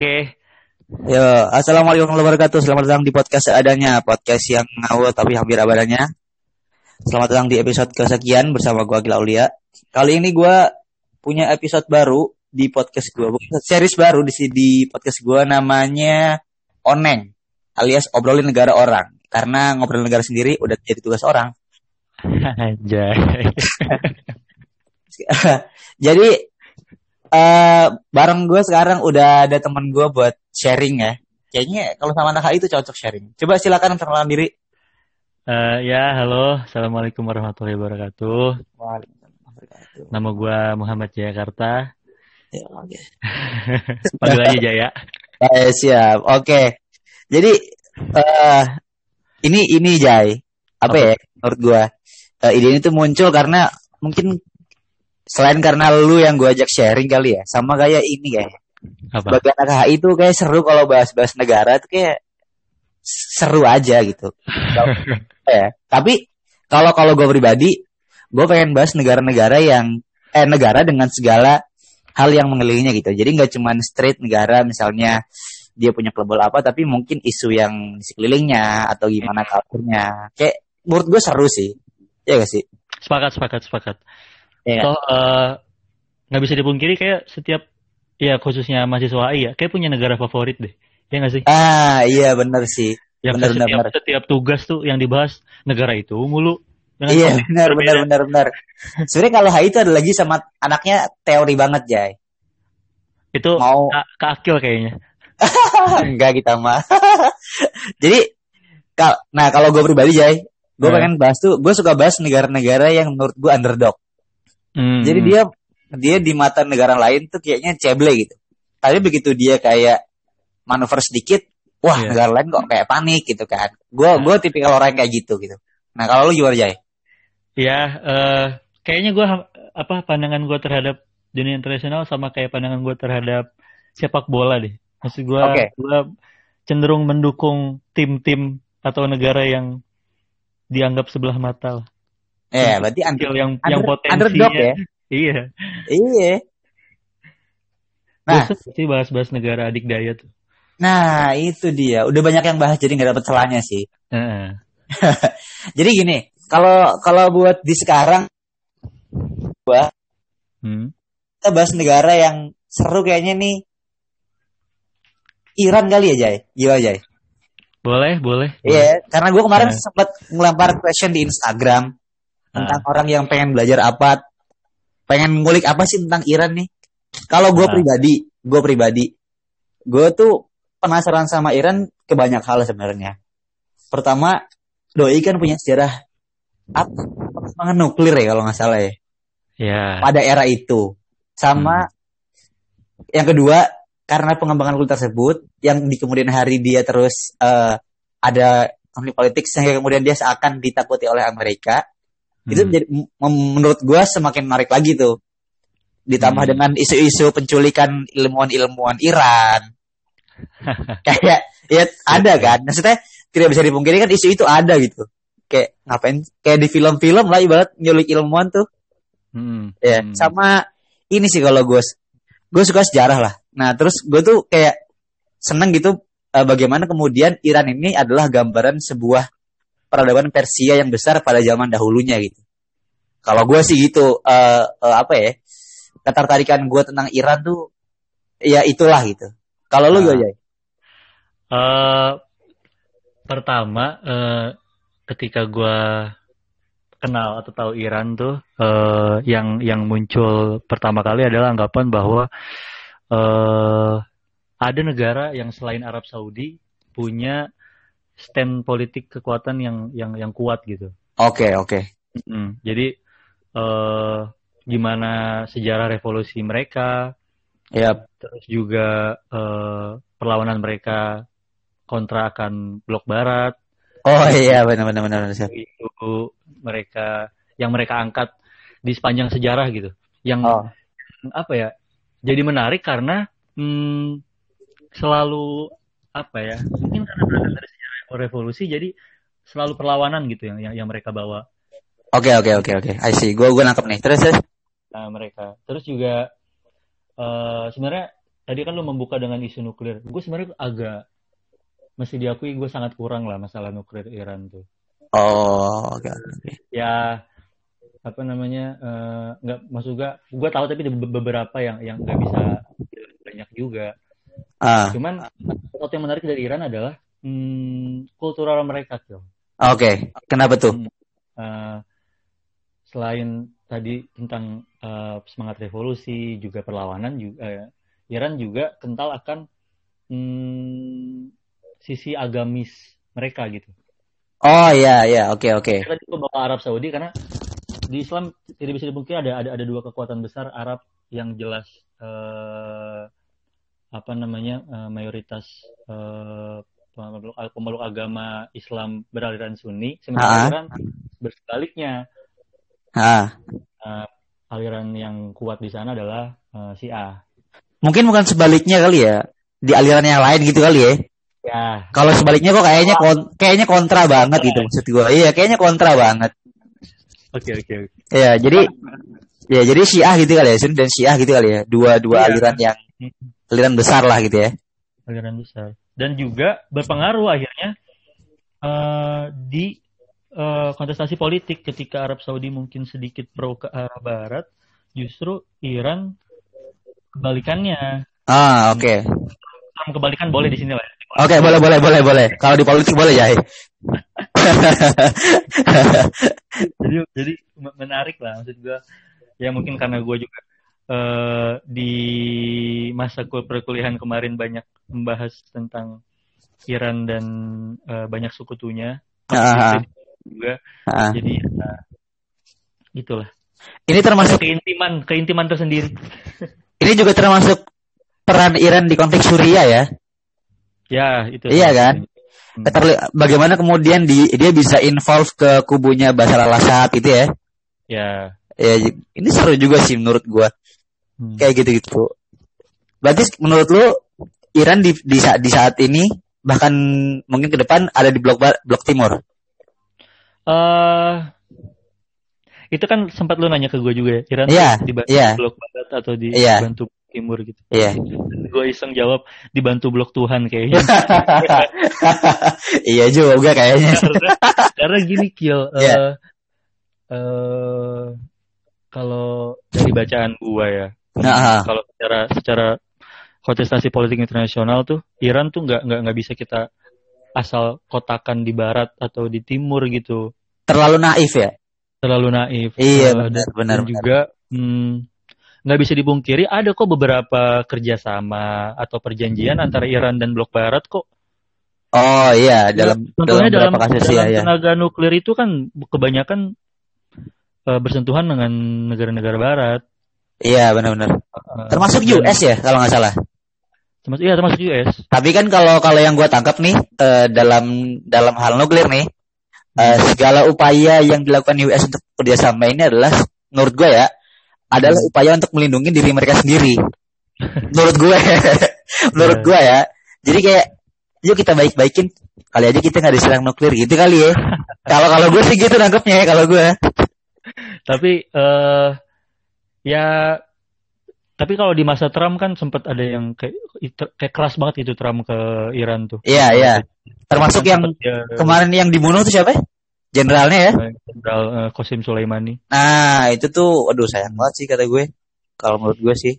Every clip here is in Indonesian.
Oke. Yo, assalamualaikum warahmatullahi wabarakatuh. Selamat datang di podcast seadanya, podcast yang ngawur tapi hampir abadanya. Selamat datang di episode kesekian bersama gua Gila Aulia. Kali ini gua punya episode baru di podcast gua, series baru di di podcast gua namanya Oneng alias obrolin negara orang. Karena ngobrolin negara sendiri udah jadi tugas orang. Anjay. jadi uh, bareng gue sekarang udah ada teman gue buat sharing ya. Kayaknya kalau sama anak itu cocok sharing. Coba silakan perkenalan diri. Uh, ya, halo. Assalamualaikum warahmatullahi wabarakatuh. Waalaikumsalam Nama gue Muhammad Jayakarta. Ya, oke. Okay. Panggil aja Jaya. Eh, siap. Oke. Okay. Jadi uh, ini ini Jay. Apa okay. ya menurut gue? Uh, ide ini tuh muncul karena mungkin selain karena lu yang gue ajak sharing kali ya sama kayak ini kayak apa? bagian AKH itu kayak seru kalau bahas-bahas negara itu kayak seru aja gitu. Ya tapi kalau kalau gue pribadi gue pengen bahas negara-negara yang eh negara dengan segala hal yang mengelilinginya gitu. Jadi nggak cuma straight negara misalnya dia punya klub bola apa tapi mungkin isu yang di sekelilingnya atau gimana kulturnya kayak menurut gue seru sih. Ya gak sih? Sepakat sepakat sepakat Yeah. Toh nggak uh, bisa dipungkiri kayak setiap ya khususnya mahasiswa AI ya kayak punya negara favorit deh. Ya nggak sih? Ah iya benar sih. Ya benar, setiap, benar. setiap tugas tuh yang dibahas negara itu mulu. Iya benar benar benar benar. Sebenarnya kalau HI itu ada lagi sama anaknya teori banget Jay. Itu mau ke akil kayaknya. Enggak kita mah. Jadi kal nah kalau gue pribadi Jay, gue hmm. pengen bahas tuh, gue suka bahas negara-negara yang menurut gue underdog. Hmm. Jadi dia dia di mata negara lain tuh kayaknya ceble gitu. Tapi begitu dia kayak manuver sedikit, wah yeah. negara lain kok kayak panik gitu kan. Gue nah. gue tipikal orang kayak gitu gitu. Nah kalau lu gimana Jay? Ya uh, kayaknya gue apa pandangan gue terhadap dunia internasional sama kayak pandangan gue terhadap sepak bola deh. Maksud gue okay. gue cenderung mendukung tim-tim atau negara yang dianggap sebelah mata lah. Eh, berarti under, yang under, yang potensi underdog ya. Iya. Iya. Nah, sih bahas-bahas negara adik daya tuh. Nah, itu dia. Udah banyak yang bahas jadi nggak dapet celahnya sih. Uh. jadi gini, kalau kalau buat di sekarang gua hmm. kita bahas negara yang seru kayaknya nih Iran kali ya, Jay. Gila, Jay. Boleh, boleh. Iya, yeah, karena gue kemarin nah. sempat ngelempar question di Instagram tentang nah. orang yang pengen belajar apa, pengen ngulik apa sih tentang Iran nih. Kalau gue nah. pribadi, gue pribadi, gue tuh penasaran sama Iran ke banyak hal sebenarnya. Pertama, doi kan punya sejarah apa? Nuklir ya kalau nggak salah ya. Yeah. Pada era itu. Sama hmm. yang kedua, karena pengembangan nuklir tersebut, yang di kemudian hari dia terus uh, ada konflik politik sehingga kemudian dia seakan ditakuti oleh Amerika hmm. itu jadi menurut gue semakin menarik lagi tuh ditambah hmm. dengan isu-isu penculikan ilmuwan-ilmuwan Iran kayak ya ada kan maksudnya tidak bisa dipungkiri kan isu itu ada gitu kayak ngapain kayak di film-film lah ibarat nyulik ilmuwan tuh hmm. ya hmm. sama ini sih kalau gue gue suka sejarah lah nah terus gue tuh kayak seneng gitu uh, bagaimana kemudian Iran ini adalah gambaran sebuah peradaban Persia yang besar pada zaman dahulunya gitu. Kalau gue sih gitu, uh, uh, apa ya, ketertarikan gue tentang Iran tuh, ya itulah gitu. Kalau lu gimana? Uh, pertama, uh, ketika gue kenal atau tahu Iran tuh, uh, yang yang muncul pertama kali adalah anggapan bahwa uh, ada negara yang selain Arab Saudi punya stand politik kekuatan yang yang yang kuat gitu. Oke okay, oke. Okay. Hmm, jadi uh, gimana sejarah revolusi mereka, ya, yep. terus juga uh, perlawanan mereka kontra akan blok barat. Oh iya benar-benar benar. Itu mereka yang mereka angkat di sepanjang sejarah gitu. Yang oh. apa ya? Jadi menarik karena hmm, selalu apa ya? Mungkin karena dari revolusi jadi selalu perlawanan gitu yang yang, yang mereka bawa. Oke okay, oke okay, oke okay, oke. I see. Gue gue nangkep nih. Terus terus. Nah mereka. Terus juga uh, sebenarnya tadi kan lu membuka dengan isu nuklir. Gue sebenarnya agak mesti diakui gue sangat kurang lah masalah nuklir Iran tuh. Oh, oke. oke. Ya apa namanya eh, nggak maksud gue gue tahu tapi ada be- beberapa yang yang nggak bisa banyak juga. Ah, Cuman sesuatu yang menarik dari Iran adalah hmm, kultural mereka tuh. oke. Kenapa tuh? Eh, selain tadi tentang eh, semangat revolusi juga perlawanan juga eh, Iran juga kental akan hmm, sisi agamis mereka gitu. Oh iya iya, oke oke. Kita juga bawa Arab Saudi karena di Islam tidak bisa dipungkiri ada ada ada dua kekuatan besar Arab yang jelas eh, apa namanya eh, mayoritas eh, pemeluk, pemeluk agama Islam beraliran Sunni, Ah. sementara Iran bersebaliknya Ah, eh, aliran yang kuat di sana adalah eh, Syiah. mungkin bukan sebaliknya kali ya. Di aliran yang lain gitu kali ya. Ya, Kalau sebaliknya kok kayaknya kon- kayaknya kontra banget gitu maksud gua. Iya, kayaknya kontra banget. oke oke oke. Iya, jadi ya jadi Syiah gitu kali ya, Sun dan Syiah gitu kali ya. Dua dua Iya. aliran yang aliran besar lah gitu ya. aliran besar dan juga berpengaruh akhirnya eh, di eh, kontestasi politik ketika Arab Saudi mungkin sedikit pro ke arah barat justru Iran kebalikannya Ah, oke. Trump kebalikan boleh di sini lah ya. Oke, boleh boleh boleh boleh. Kalau di politik boleh ya. jadi jadi me- menarik lah maksud gua ya mungkin karena gua juga eh, di masa kul- perkuliahan kemarin banyak membahas tentang Iran dan eh, banyak sekutunya Ah, juga ah. jadi ya, itulah Ini termasuk keintiman keintiman tersendiri ini juga termasuk peran Iran di konteks Suriah ya. ya itu Iya kan? Hmm. Terli- bagaimana kemudian di, dia bisa involve ke kubunya Bashar al-Assad gitu ya. ya Ya, ini seru juga sih menurut gua. Hmm. Kayak gitu-gitu. Berarti menurut lu Iran di di saat di saat ini bahkan mungkin ke depan ada di blok blok timur. Eh, itu kan sempat lu nanya ke gue juga ya Iran tuh dibantu iya. blok barat atau Iya. dibantu blok timur gitu Iya. gue iseng jawab dibantu blok Tuhan kayaknya iya juga kayaknya. karena, karena gini Kiel eh, Iya. eh, kalau dari bacaan gua ya Nah, kalau secara secara kontestasi politik internasional tuh Iran tuh nggak nggak nggak bisa kita asal kotakan di barat atau di timur gitu terlalu naif ya. terlalu naif Iya, Eh, benar, dan, benar, dan benar. juga hmm, nggak bisa dipungkiri ada kok beberapa kerjasama atau perjanjian antara Iran dan blok barat kok Oh iya, dalam Contohnya dalam dalam, kasus dalam ya, ya. tenaga nuklir itu kan kebanyakan eh, bersentuhan dengan negara-negara barat. Iya, benar-benar. Termasuk US ya kalau nggak salah. Termasuk, iya termasuk US. Tapi kan kalau kalau yang gue tangkap nih eh, dalam dalam hal nuklir nih eh, segala upaya yang dilakukan US untuk kerjasama ini adalah menurut gue ya adalah upaya untuk melindungi diri mereka sendiri. menurut gue, menurut Iya. gue ya. Jadi kayak yuk kita baik-baikin kali aja kita nggak diserang nuklir gitu kali ya. kalau kalau gue sih gitu nangkepnya ya kalau gue. Tapi eh ya tapi kalau di masa Trump kan sempat ada yang kayak kayak keras banget itu Trump ke Iran tuh. Iya iya. Termasuk yang dia, kemarin yang dibunuh tuh siapa? ya? Jenderalnya ya. eh, Jenderal eh, Qasim Soleimani. Nah itu tuh, aduh sayang banget sih kata gue. Kalau menurut gue sih.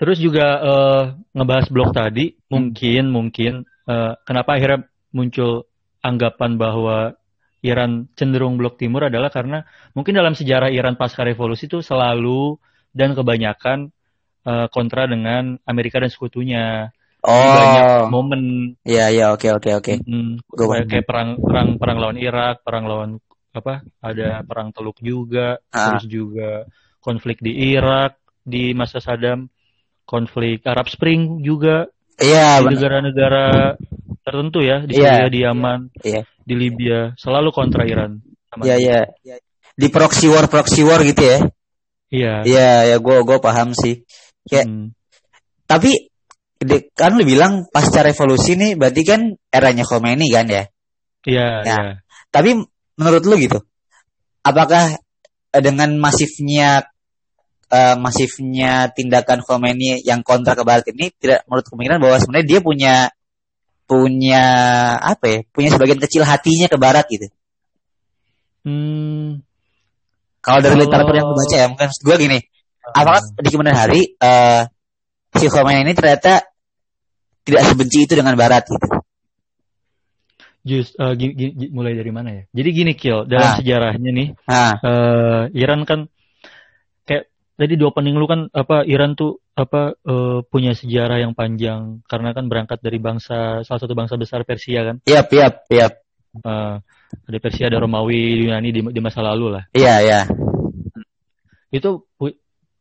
Terus juga eh, ngebahas blok tadi, mungkin mungkin eh, kenapa akhirnya muncul anggapan bahwa Iran cenderung blok timur adalah karena mungkin dalam sejarah Iran pasca revolusi itu selalu dan kebanyakan eh, kontra dengan Amerika dan sekutunya. Banyak Oh, momen iya iya oke oke oke. mm, Gua kayak, kayak perang perang perang lawan Irak, perang lawan apa? Ada perang Teluk juga, Ah. terus juga konflik di Irak di masa Saddam, konflik Arab Spring juga Iya negara-negara tertentu ya di Iya. Syria, di Yaman, Iya. di Libya, selalu kontra Iran. Iya iya. Di proxy war proxy war gitu ya. Iya. Iya ya gue gue paham sih. Kayak Hmm. tapi de- kan lu bilang pasca revolusi nih berarti kan eranya Khomeini kan ya. Iya, Ya. iya. Tapi menurut lu gitu, apakah eh, dengan masifnya eh, masifnya tindakan Khomeini yang kontra ke Barat ini tidak menurut kemungkinan bahwa sebenarnya dia punya punya apa ya? Punya sebagian kecil hatinya ke Barat gitu. Hmm, Kalau dari literatur yang gue baca ya, mungkin gue gini, apakah di kemudian hari eh si Khomeini ini ternyata tidak sebenci itu dengan Barat gitu. just eh, gi- gi- gi- mulai dari mana ya? Jadi gini Kill, dalam Ah. sejarahnya nih, Nah, eh, Iran kan tadi di opening lu kan apa Iran tuh apa eh, punya sejarah yang panjang karena kan berangkat dari bangsa salah satu bangsa besar Persia kan. iya, iya, iya, Eh, ada Persia, ada Romawi, Yunani di, di masa lalu lah. iya, iya, Itu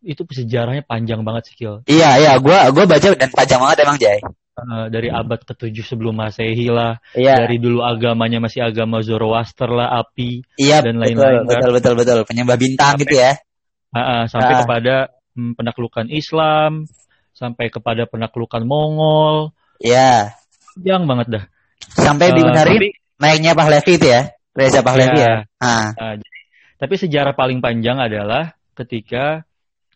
itu sejarahnya panjang banget sih Kill. iya, iya. Gue gue baca dan panjang banget emang Jay. Eh, dari abad ke-7 sebelum Masehi lah, Iya, dari dulu agamanya masih agama Zoroaster lah, api, iya, dan betul, lain-lain kan. betul, betul, betul. Penyembah bintang gitu ya. Ah, sampai Ah. kepada hmm, penaklukan Islam, sampai kepada penaklukan Mongol, Iya. panjang banget dah. Sampai di Eh, tapi- naiknya Pahlavi itu ya. Reza Pahlavi Ya. ya. Ah, Nah, jadi- tapi sejarah paling panjang adalah ketika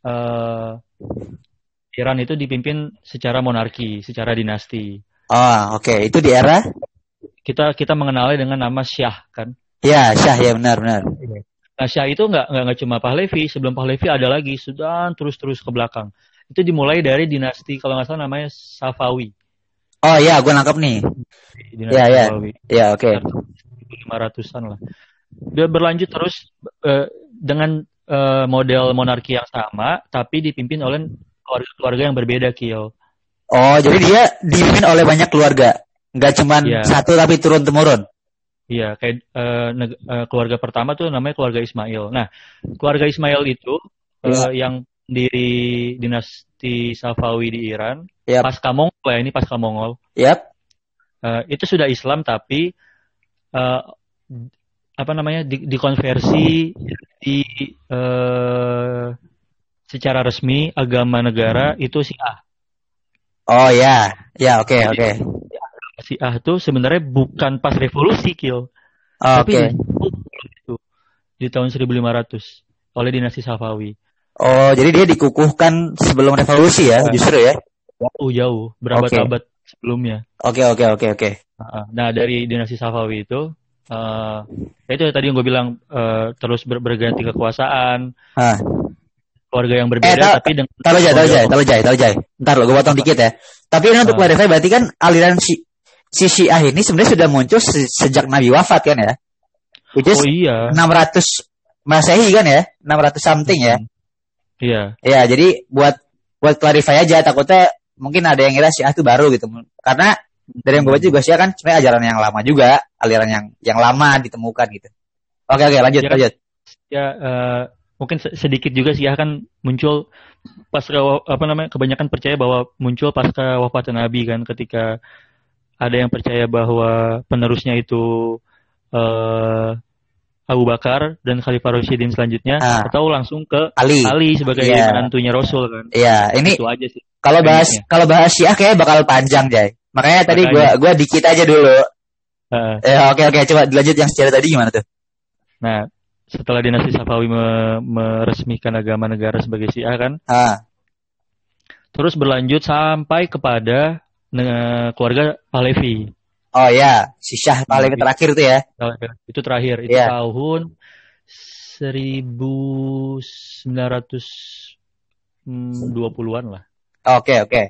eh, Iran itu dipimpin secara monarki, secara dinasti. oh, oke. Itu di era Kita kita mengenalnya dengan nama Syah kan. Ya, Syah ya benar benar. Nah itu nggak nggak cuma Pahlavi, sebelum Pahlavi ada lagi, sudah terus terus ke belakang. Itu dimulai dari dinasti kalau nggak salah namanya Safawi. Oh iya, gue nangkep nih. Dinasti Ya, ya. Safawi. Ya, oke. 500-an lah. Dia berlanjut terus eh, dengan eh, model monarki yang sama, tapi dipimpin oleh keluarga-keluarga yang berbeda, Kio. Oh, jadi dia dipimpin oleh banyak keluarga. Nggak cuman Iya. satu tapi turun temurun. Iya, kayak eh, neg- eh, keluarga pertama tuh namanya keluarga Ismail. Nah, keluarga Ismail itu eh, Iya. yang diri dinasti Safawi di Iran, Yap. pasca Mongol ya, ini pasca Mongol. Yap. Eh, itu sudah Islam tapi eh, apa namanya di- dikonversi di eh, secara resmi agama negara itu Syiah. Oh ya. Ya, oke, oke. Syiah itu sebenarnya bukan pas revolusi Kil, Oh, tapi Oke. itu di tahun 1500 oleh dinasti Safawi. Oh, jadi dia dikukuhkan sebelum revolusi ya, Iya. justru ya. Jauh jauh berabad-abad sebelumnya. Oke, oke, oke, oke. Nah dari dinasti Safawi itu eh ya itu tadi yang gue bilang eh, terus ber- berganti kekuasaan, Ah. keluarga yang berbeda Eh, ta- tapi dengan Tahu aja, tahu aja, tahu aja, tahu aja. Ntar lo, gue potong dikit ya. Tapi ini untuk Ah. clarify berarti kan aliran si, si Syiah ini sebenarnya sudah muncul se- sejak Nabi wafat kan ya? Which is Oh iya. 600 Masehi kan ya? 600 something ya? Iya. Ya, jadi buat buat clarify aja takutnya mungkin ada yang kira Syiah itu baru gitu. Karena dari yang gue baca juga Syiah kan sebenarnya ajaran yang lama juga, aliran yang yang lama ditemukan gitu. Oke, oke, lanjut, Ya lanjut. Ya eh, mungkin se- sedikit juga sih ya kan muncul pasca wa- apa namanya kebanyakan percaya bahwa muncul pasca wafatnya Nabi kan ketika ada yang percaya bahwa penerusnya itu eh Abu Bakar dan Khalifah Rasyidin selanjutnya Ah. atau langsung ke Ali. Ali sebagai Iya. menantunya Rasul kan. Iya, ini Itu aja sih. kalau bahas Premisnya. kalau bahas Syiah kayak bakal panjang, Jay. Makanya tadi gua Makanya. gua dikit aja dulu. Heeh. Eh, oke oke coba dilanjut yang sejarah tadi gimana tuh? Nah, setelah dinasti Safawi me- meresmikan agama negara sebagai Syiah kan, Ah, terus berlanjut sampai kepada keluarga Pahlavi. oh ya, si Syah paling terakhir tuh ya. Itu terakhir, itu Iya. tahun 1920-an lah. Oke oke.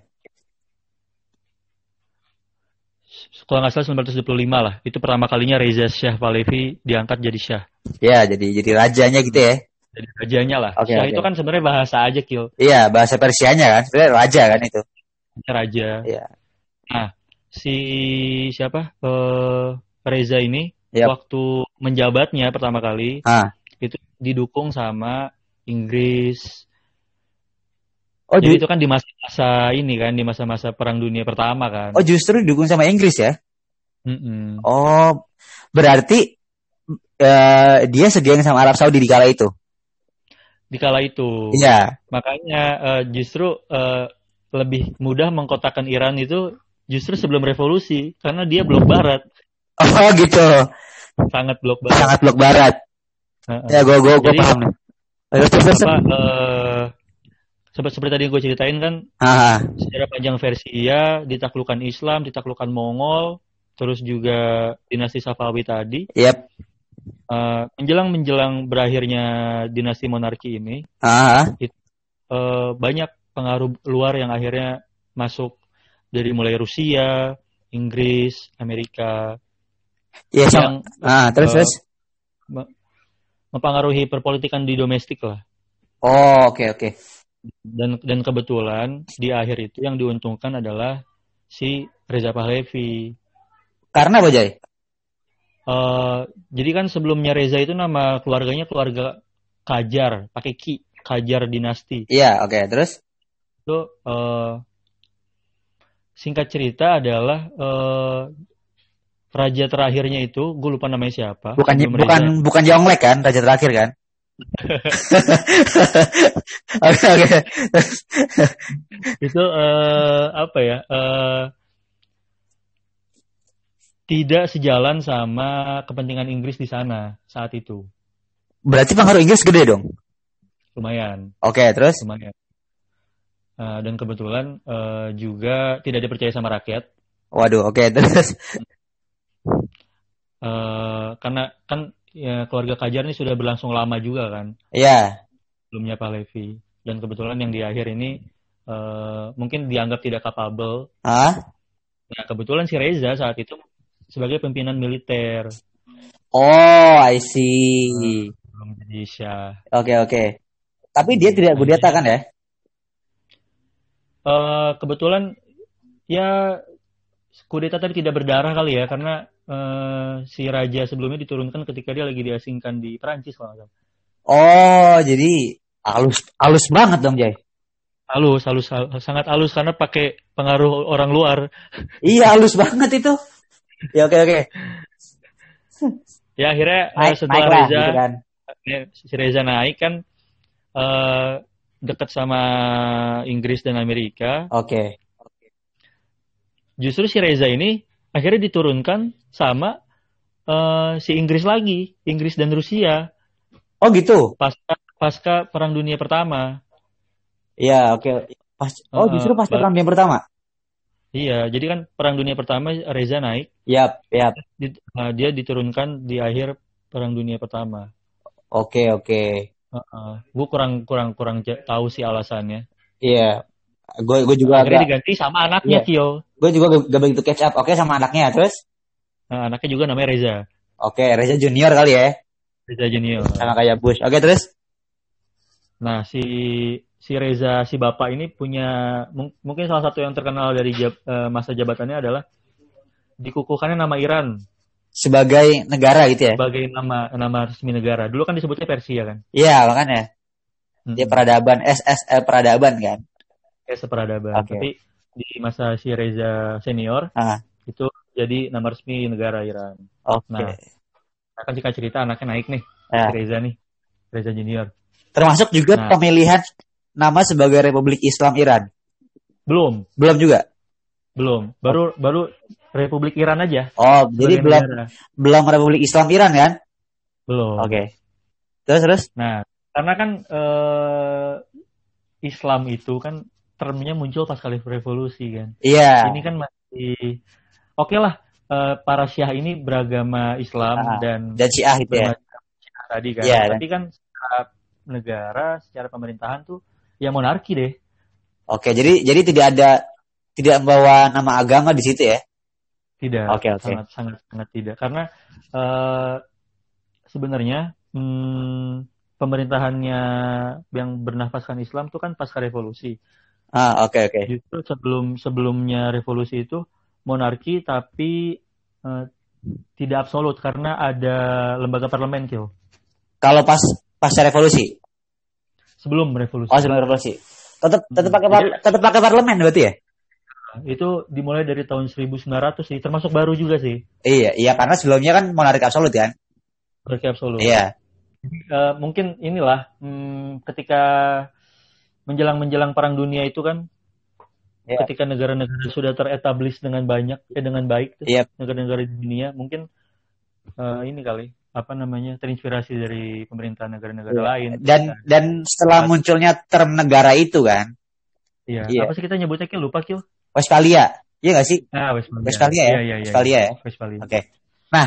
Kalau nggak salah 1925 lah. Itu pertama kalinya Reza Shah Pahlavi diangkat jadi Syah. Ya, jadi jadi rajanya gitu ya. Jadi rajanya lah. Oke, Syah oke. itu kan sebenarnya bahasa aja, Kil. Iya, bahasa Persianya kan. Sebenarnya raja kan itu. Raja. Iya. Nah, si siapa? Eh, Reza ini Yap. waktu menjabatnya pertama kali Ah. itu didukung sama Inggris. Oh, Jadi itu kan di masa-masa ini kan, di masa-masa Perang Dunia Pertama kan. oh justru didukung sama Inggris ya. Mm-mm. Oh, berarti eh, dia segeng sama Arab Saudi di kala itu. Di kala itu. Iya. Makanya eh, justru eh, lebih mudah mengkotakan Iran itu justru sebelum revolusi karena dia blok barat, Oh gitu. sangat blok barat. Sangat blok barat. Heeh. Ya, gue gue gue paham. Terus terus eh, seperti seperti tadi gue ceritain kan Ah, secara panjang versi iya ditaklukkan Islam, ditaklukkan Mongol, terus juga dinasti Safawi tadi. yep. Eh, menjelang menjelang berakhirnya dinasti monarki ini, Ah, eh, banyak pengaruh luar yang akhirnya masuk dari mulai Rusia, Inggris, Amerika ya yang sama. Ah, terus eh, terus. mempengaruhi perpolitikan di domestik lah. Oh, oke oke. Dan dan kebetulan di akhir itu yang diuntungkan adalah si Reza Pahlavi. Karena apa, Jay? Eh, jadi kan sebelumnya Reza itu nama keluarganya keluarga Kajar, pakai ki, Kajar dinasti. Iya, oke. Terus? Itu eh, singkat cerita adalah eh, raja terakhirnya itu, gue lupa namanya siapa. Bukan sebelum bukan Reza. bukan Yonglek kan, raja terakhir kan? Oke oke. itu eh, apa ya? eh, tidak sejalan sama kepentingan Inggris di sana saat itu. Berarti pengaruh Inggris gede dong. Lumayan, Oke, terus? lumayan. Eh, dan kebetulan eh, juga tidak dipercaya sama rakyat. Waduh, oke, terus. Eh, karena kan ya, keluarga Kajar ini sudah berlangsung lama juga kan Iya. sebelumnya Pahlavi dan kebetulan yang di akhir ini eh, mungkin dianggap tidak capable Hah? nah kebetulan si Reza saat itu sebagai pimpinan militer Oh, I see. belum jadi Syah Oke, oke. Tapi dia tidak kudeta kan ya? Eh, kebetulan ya kudeta tadi tidak berdarah kali ya karena eh, si raja sebelumnya diturunkan ketika dia lagi diasingkan di Perancis kalau nggak salah. Oh, jadi halus halus banget dong, Jay. halus halus hal- sangat halus karena pakai pengaruh orang luar Iya, halus banget itu. Ya oke oke. ya akhirnya eh, Naik, setelah naik lah, Reza gitu kan. si Reza naik kan eh dekat sama Inggris dan Amerika. Oke. Justru si Reza ini akhirnya diturunkan sama eh, si Inggris lagi, Inggris dan Rusia Oh gitu. pasca pasca Perang Dunia Pertama. Iya, oke. Pas Oh, Heeh, justru pas ba- perang dunia pertama. Iya, jadi kan Perang Dunia Pertama Reza naik, Yap, yap. di- eh, dia diturunkan di akhir Perang Dunia Pertama. Oke, oke. Gue kurang kurang kurang tahu sih alasannya. Iya. Gue gue juga Akhirnya agak diganti sama anaknya Iya. Kyo. gue juga gak, begitu catch up. Oke sama anaknya. Terus? Nah, anaknya juga namanya Reza, Oke, Reza Junior kali ya. Reza Junior. Sama kayak Bush. Oke, terus? Nah, si si Reza si bapak ini punya mung- mungkin salah satu yang terkenal dari jab- eh, masa jabatannya adalah dikukuhkannya nama Iran Sebagai negara gitu ya. sebagai nama nama resmi negara. Dulu kan disebutnya Persia kan. Iya, makanya. Hmm. Dia peradaban SSL peradaban kan. Kayak seperadaban. Oke. Tapi di masa si Reza senior Ah. itu jadi nama resmi negara Iran. Oke. Nah. Akan jika cerita anaknya naik nih, Ya. si Reza nih, Reza Junior. Termasuk juga Nah. pemilihan nama sebagai Republik Islam Iran. Belum, Belum juga. belum. Baru baru Republik Iran aja. Oh, jadi sebagai belum negara. belum Republik Islam Iran kan? Belum. Oke. Terus terus? Nah, karena kan eh, Islam itu kan termnya muncul pas kali revolusi kan. Iya. Ini kan masih oke lah eh, para Syiah ini beragama Islam Ah, dan Dan Syiah itu ya. Syiah tadi kan. Iya, Tapi kan secara negara, secara pemerintahan tuh ya monarki deh. Oke, jadi jadi tidak ada tidak membawa nama agama di situ ya. Tidak. Oke, oke. Sangat sangat sangat tidak karena eh, sebenarnya hmm, pemerintahannya yang bernafaskan Islam tuh kan pasca revolusi. Ah, oke oke. Justru sebelum sebelumnya revolusi itu monarki tapi eh, tidak absolut karena ada lembaga parlemen Kil. Kalau pas pasca revolusi. Sebelum revolusi. Oh, sebelum revolusi. Tetap tetap Hmm. pakai tetap pakai parlemen berarti ya? Itu dimulai dari tahun 1900 sih, termasuk baru juga sih. Iya, iya karena sebelumnya kan monarki absolut kan? Monarki absolut. Iya. Eh, mungkin inilah hmm, ketika menjelang-menjelang perang dunia itu kan Iya. ketika negara-negara sudah terestablis dengan banyak eh dengan baik tuh, Iya. negara-negara di dunia mungkin eh, ini kali apa namanya terinspirasi dari pemerintah negara-negara Iya. lain. Dan dan setelah munculnya term negara itu kan, Iya. Iya. Apa sih kita nyebutnya Kil? Lupa Kil. Westphalia, iya nggak sih? Ah, Westphalia. Westphalia ya? Iya, iya, iya. Westphalia ya? Westphalia. Oke. Nah,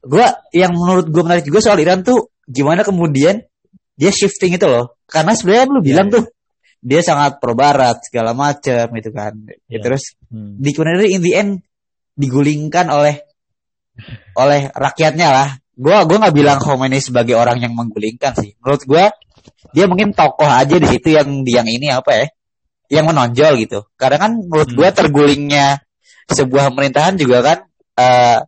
gua yang menurut gua menarik juga soal Iran tuh gimana kemudian dia shifting itu loh. Karena sebenarnya lu bilang Iya, tuh dia sangat pro barat segala macam gitu kan. Ya, Iya. terus Hmm. di kemudian in the end digulingkan oleh oleh rakyatnya lah. Gua gua nggak bilang Khomeini sebagai orang yang menggulingkan sih. Menurut gua dia mungkin tokoh aja di situ yang yang ini apa ya? Yang menonjol gitu. Karena kan menurut Hmm. tergulingnya sebuah pemerintahan juga kan eh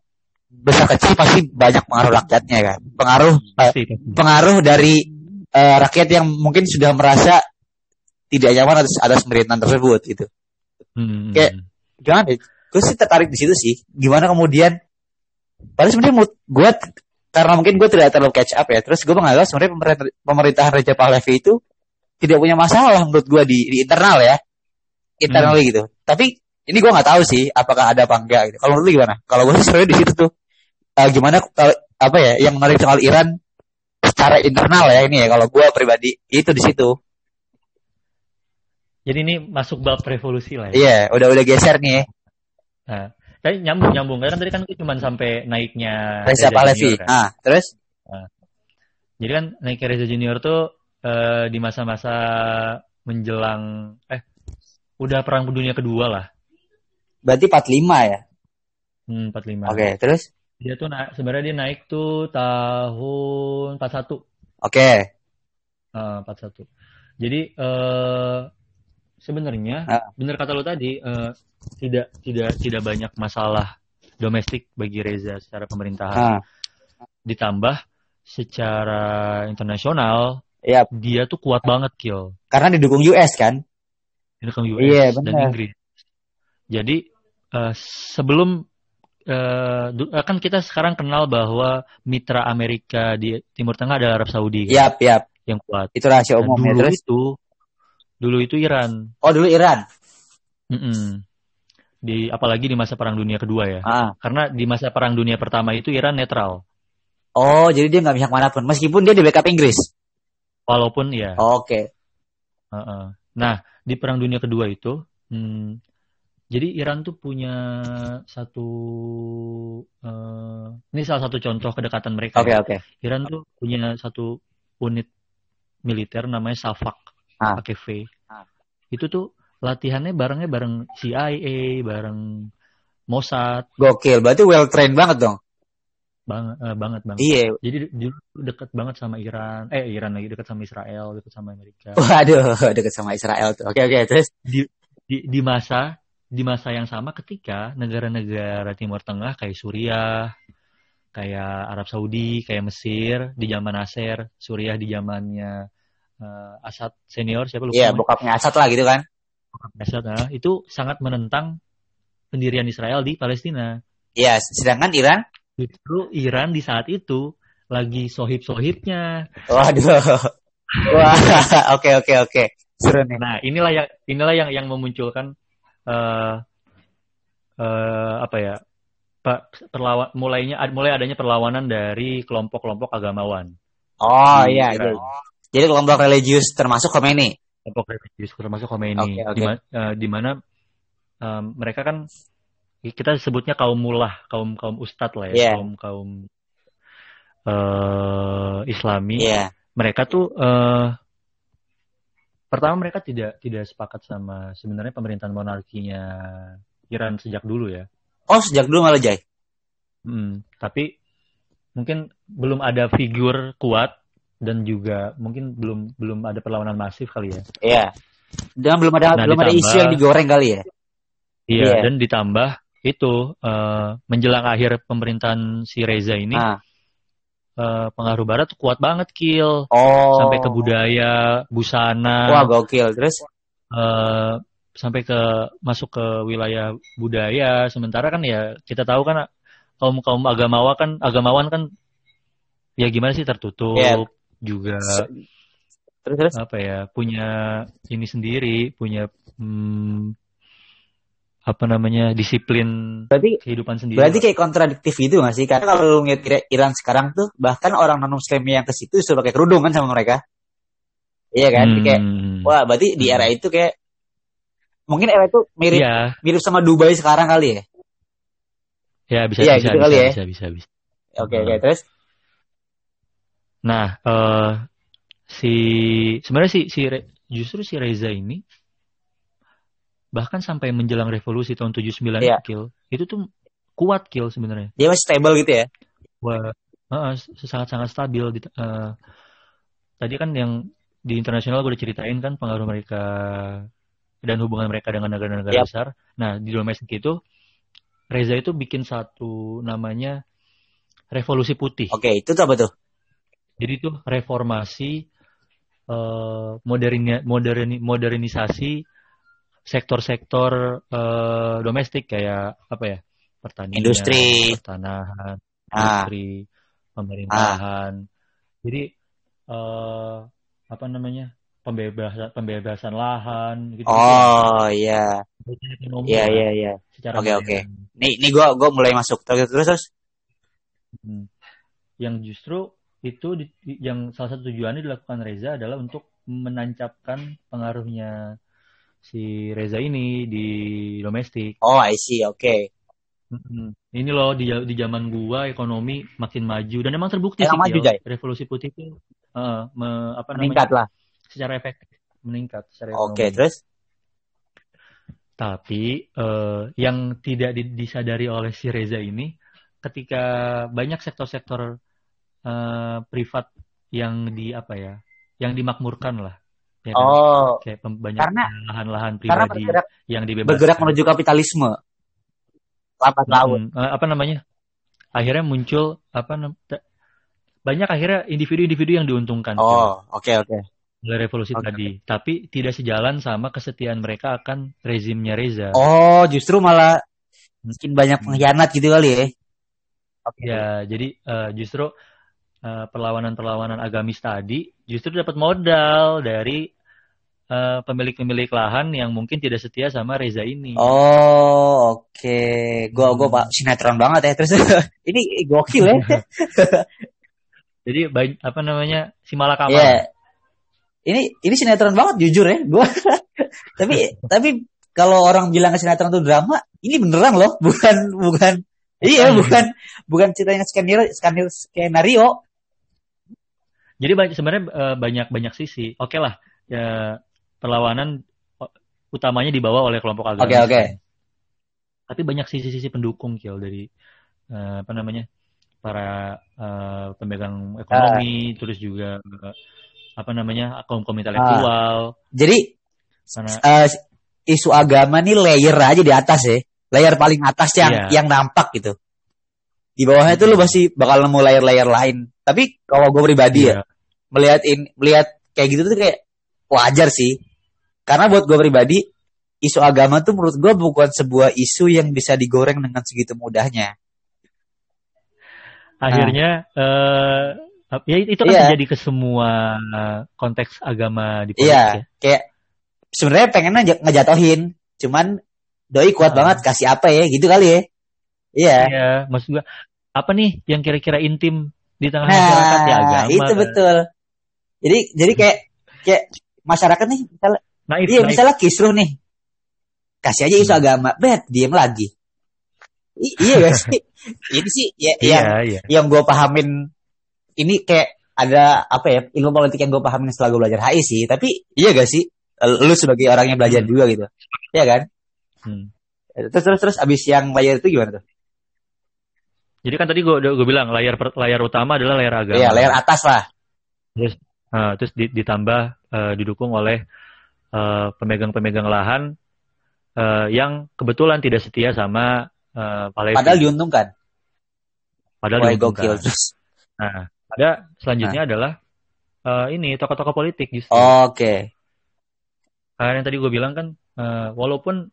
besar kecil pasti banyak pengaruh rakyatnya kan. Pengaruh pasti. pengaruh dari eh, rakyat yang mungkin sudah merasa tidak nyaman atas atas pemerintahan tersebut gitu. Hmm. Kayak- ya? Gue sih tertarik di situ sih. Gimana kemudian? Padahal sebenarnya gue karena mungkin gue tidak terlalu catch up ya. Terus gue menganggap sebenarnya pemerintah- pemerintahan Raja Pahlavi itu tidak punya masalah menurut gue di, di internal ya, internally gitu. Tapi ini gue nggak tahu sih apakah ada apa enggak gitu. Kalau menurut lu gimana? Kalau gue sih sebenarnya di situ tuh eh, gimana kalau apa ya yang menarik soal Iran secara internal ya ini ya. Kalau gue pribadi itu di situ. Jadi ini masuk bab revolusi lah ya. Iya, udah udah geser nih. ya. Nah, tapi nyambung nyambung karena tadi kan itu cuma sampai naiknya Reza Pahlavi. Junior kan. Nah, terus Jadi kan naiknya Reza Junior tuh eh, di masa-masa menjelang eh udah perang dunia kedua lah. berarti 45 ya. Hmm, 45. Oke, terus Dia tuh na- sebenarnya dia naik tuh tahun 41. oke. Eh, 41. Jadi eh sebenarnya Ah. bener kata lu tadi eh, tidak tidak tidak banyak masalah domestik bagi Reza secara pemerintahan. Ah, Ditambah secara internasional Iya, dia tuh kuat banget kill karena didukung US kan? dukung US Iya, dan benar. Inggris. Jadi eh, sebelum eh, eh, kan kita sekarang kenal bahwa mitra Amerika di Timur Tengah adalah Arab Saudi kan, Yap, yap. yang kuat. Itu rahasia umum dulu Terus itu dulu itu Iran. oh dulu Iran. Mm-mm. Di apalagi di masa Perang Dunia Kedua ya. Ah. Karena di masa Perang Dunia Pertama itu Iran netral. Oh, jadi dia nggak bisa mana pun meskipun dia di backup Inggris. Walaupun ya. Oke. Heeh. Nah, di Perang Dunia Kedua itu, hmm, jadi Iran tuh punya satu, eh, ini salah satu contoh kedekatan mereka. Oke, ya. oke. Iran tuh punya satu unit militer namanya Safak, Ah. pakai V. Ah. Itu tuh latihannya barengnya bareng CIA, bareng Mossad, Gokil. Berarti well trained banget dong. Banget, eh, banget banget. Iya. Jadi dulu deket banget sama Iran, eh Iran lagi deket sama Israel, deket sama Amerika. Waduh, deket sama Israel tuh. Oke, oke. Terus di di masa di masa yang sama ketika negara-negara Timur Tengah kayak Suriah, kayak Arab Saudi, kayak Mesir di zaman Nasser, Suriah di zamannya eh, Assad senior siapa lupa iya namanya? bokapnya Asad lah gitu kan. Assad nah, itu sangat menentang pendirian Israel di Palestina. Iya, sedangkan Iran Justru Iran di saat itu lagi sohib-sohibnya. Waduh. Wah, oke oke oke. Seru nih. Nah, inilah yang inilah yang yang memunculkan eh eh, apa ya? Pak perlawan mulainya mulai adanya perlawanan dari kelompok-kelompok agamawan. Oh di iya, Iran. iya. Jadi kelompok religius termasuk Khomeini. Kelompok religius termasuk Khomeini. Oke, oke. Di di mana em, mereka kan kita sebutnya kaum mullah, kaum kaum ustadz lah ya, Iya. kaum kaum eh Islami. Iya. Mereka tuh eh pertama mereka tidak tidak sepakat sama sebenarnya pemerintahan monarkinya Iran sejak dulu ya. Oh, sejak dulu malah Jai. Hmm, tapi mungkin belum ada figur kuat dan juga mungkin belum belum ada perlawanan masif kali ya. Iya. Dan belum ada Nah, belum ada ditambah- isu yang digoreng kali ya. Iya, Iya. dan ditambah itu eh, menjelang akhir pemerintahan si Reza ini Ah. eh, pengaruh barat kuat banget kill Oh. sampai ke budaya, busana, Wah, gokil. Terus eh, sampai ke masuk ke wilayah budaya. Sementara kan ya kita tahu kan kaum kaum agamawan kan agamawan kan ya gimana sih tertutup Iya. juga terus terus apa ya punya ini sendiri punya hmm, apa namanya disiplin Berarti kehidupan sendiri. berarti kayak kontradiktif gitu gak sih? Karena kalau lu ngeliat Ira- Iran sekarang tuh bahkan orang non muslim yang ke situ suruh pakai kerudung kan sama mereka. Iya kan? Hmm, Kayak wah berarti di Hmm. era itu kayak mungkin era itu mirip Iya, mirip sama Dubai sekarang kali ya. ya bisa Iya, bisa gitu bisa, kali ya. bisa bisa bisa. Oke Hmm. oke terus Nah, eh si sebenarnya si si Re- justru si Reza ini bahkan sampai menjelang revolusi tahun 79 Iya. kill itu tuh kuat kill sebenarnya. dia masih stable gitu ya. Wah, heeh, sangat-sangat stabil. Di- eh, tadi kan yang di internasional gue udah ceritain kan pengaruh mereka dan hubungan mereka dengan negara-negara Yap. besar. Nah di domestik itu Reza itu bikin satu namanya revolusi putih. Oke itu tuh apa tuh? Jadi itu reformasi eh moderni, moderni, modernisasi sektor-sektor eh, domestik kayak apa ya pertanian, Industri. pertanahan, Ah. industri, pemerintahan. Jadi eh apa namanya pembebasan pembebasan lahan gitu. Oh iya iya iya iya. secara Oke, oke. Nih nih gua gua mulai masuk terus terus terus. Hmm. Yang justru itu di- yang salah satu tujuannya dilakukan Reza adalah untuk menancapkan pengaruhnya si Reza ini di domestik. Oh I see oke. Mm-mm. Ini loh di di zaman gua ekonomi makin maju dan emang terbukti Emang sih maju. Jay? revolusi putih itu eh, me- apa Meningkat namanya lah. secara efektif meningkat secara Oke ekonomi. terus. Tapi eh, yang tidak di- disadari oleh si Reza ini, ketika banyak sektor-sektor eh, privat yang di apa ya, yang dimakmurkan lah, ya kan? Oh kayak banyak karena- lahan-lahan karena pribadi bergerak yang dibebaskan. bergerak menuju kapitalisme. Lambat laun. Mm, eh, apa namanya? Akhirnya muncul apa banyak akhirnya individu-individu yang diuntungkan Oh oke oke. oleh revolusi Oke. tadi, tapi tidak sejalan sama kesetiaan mereka akan rezimnya Reza. Oh justru malah makin banyak pengkhianat gitu kali ya. Oke. Ya, jadi eh, justru perlawanan-perlawanan agamis tadi justru dapat modal dari eh, pemilik-pemilik lahan yang mungkin tidak setia sama Reza ini. Oh oke. Gua gua pak sinetron banget ya terus. ini gokil ya. Jadi apa namanya si Malakama. Iya. Ini ini sinetron banget jujur ya. Gua tapi tapi kalau orang bilang sinetron itu drama, ini beneran loh, bukan bukan iya bukan bukan ceritanya skenario skenario skenario. Jadi banyak sebenarnya eh, banyak-banyak sisi. Oke lah, ya perlawanan utamanya dibawa oleh kelompok agamis. Oke oke. Tapi banyak sisi-sisi pendukung Kiel dari eh, apa namanya para eh, pemegang ekonomi, terus juga eh, apa namanya kaum kaum intelektual. Jadi Karena eh, isu agama nih layer aja di atas ya. Layer paling atas yang Iya. yang nampak gitu. Di bawahnya tuh lu pasti bakal nemu layer-layer lain. Tapi kalau gue pribadi ya, Iya. Melihat in, melihat kayak gitu tuh kayak wajar sih. Karena buat gue pribadi, isu agama tuh menurut gue bukan sebuah isu yang bisa digoreng dengan segitu mudahnya. akhirnya eh ya itu kan Iya. terjadi ke semua konteks agama di politik Iya, ya. kayak sebenarnya pengen nge- ngejatohin, cuman doi kuat Ah. banget kasih apa ya, gitu kali ya. Iya. Iya, maksud gua apa nih yang kira-kira intim di tengah masyarakat ya Nah, agama. itu betul. Jadi jadi kayak kayak masyarakat nih, misalnya, Naif, iya naif. misalnya kisruh nih, kasih aja isu Hmm. agama, bet diem lagi. I- iya gak sih? Ini sih ya, Iya, yang iya. yang gue pahamin ini kayak ada apa ya ilmu politik yang gue pahamin setelah gue belajar HI sih. Tapi iya gak sih? Lu sebagai orang yang belajar Hmm. juga gitu, Iya kan? Hmm. Terus terus terus abis yang layar itu gimana tuh? Jadi kan tadi gua gua bilang layar layar utama adalah layar agama. Iya layar atas lah. Nah, terus di- ditambah eh, didukung oleh eh, pemegang-pemegang lahan eh, yang kebetulan tidak setia sama eh, Palevi. Padahal diuntungkan. Padahal Wah diuntungkan. Nah, ada selanjutnya adalah eh, ini tokoh-tokoh politik justru. Oke. Karena yang tadi gue bilang kan, eh, walaupun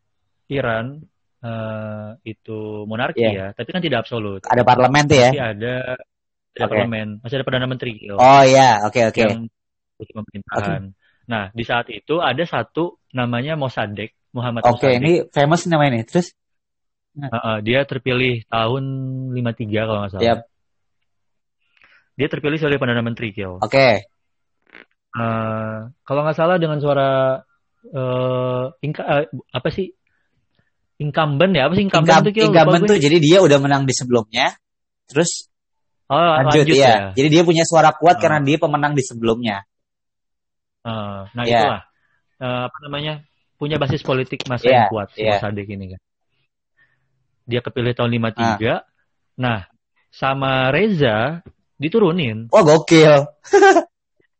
Iran eh, itu monarki Iya. ya, tapi kan tidak absolut. Ada parlemen tuh ya. Masih ada, Oke. parlemen, masih ada perdana menteri Gil, Oh iya, oke oke. yang mengurus pemerintahan. Nah, di saat itu ada satu namanya Mossadegh. Muhammad Oke, Musaddiq. ini famous namanya nih. Terus Uh, uh, dia terpilih tahun 53 kalau nggak salah. Yap. Dia terpilih sebagai perdana menteri oke. Uh, kalau nggak salah dengan suara uh, inka- uh, apa sih incumbent ya apa sih incumbent Kil? Lupa incumbent tuh jadi dia udah menang di sebelumnya. Terus oh, lanjut, lanjut, ya. ya. Jadi dia punya suara kuat Ah. karena dia pemenang di sebelumnya. Uh, nah Ya. itulah Uh, apa namanya punya basis politik masa Iya, yang kuat si iya. Mossadegh ini kan. Dia kepilih tahun 53. Nah, sama Reza diturunin. Wah gokil.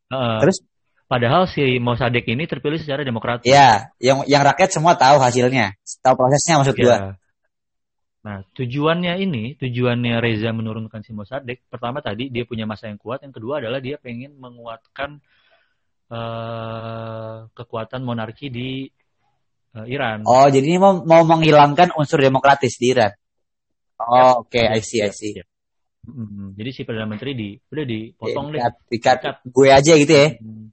Uh, Terus? Padahal si Mossadegh ini terpilih secara demokratis. Ya, yang yang rakyat semua tahu hasilnya, tahu prosesnya maksud gua. Ya. Nah, tujuannya ini, tujuannya Reza menurunkan si Mossadegh, pertama tadi dia punya masa yang kuat, yang kedua adalah dia pengen menguatkan eh, kekuatan monarki di eh, Iran. Oh, jadi ini mau, mau menghilangkan unsur demokratis di Iran. Oh, oke, I see, I see. Ya. Mm, Jadi si perdana menteri di udah dipotong deh. Dikat, gue aja gitu ya. Hmm.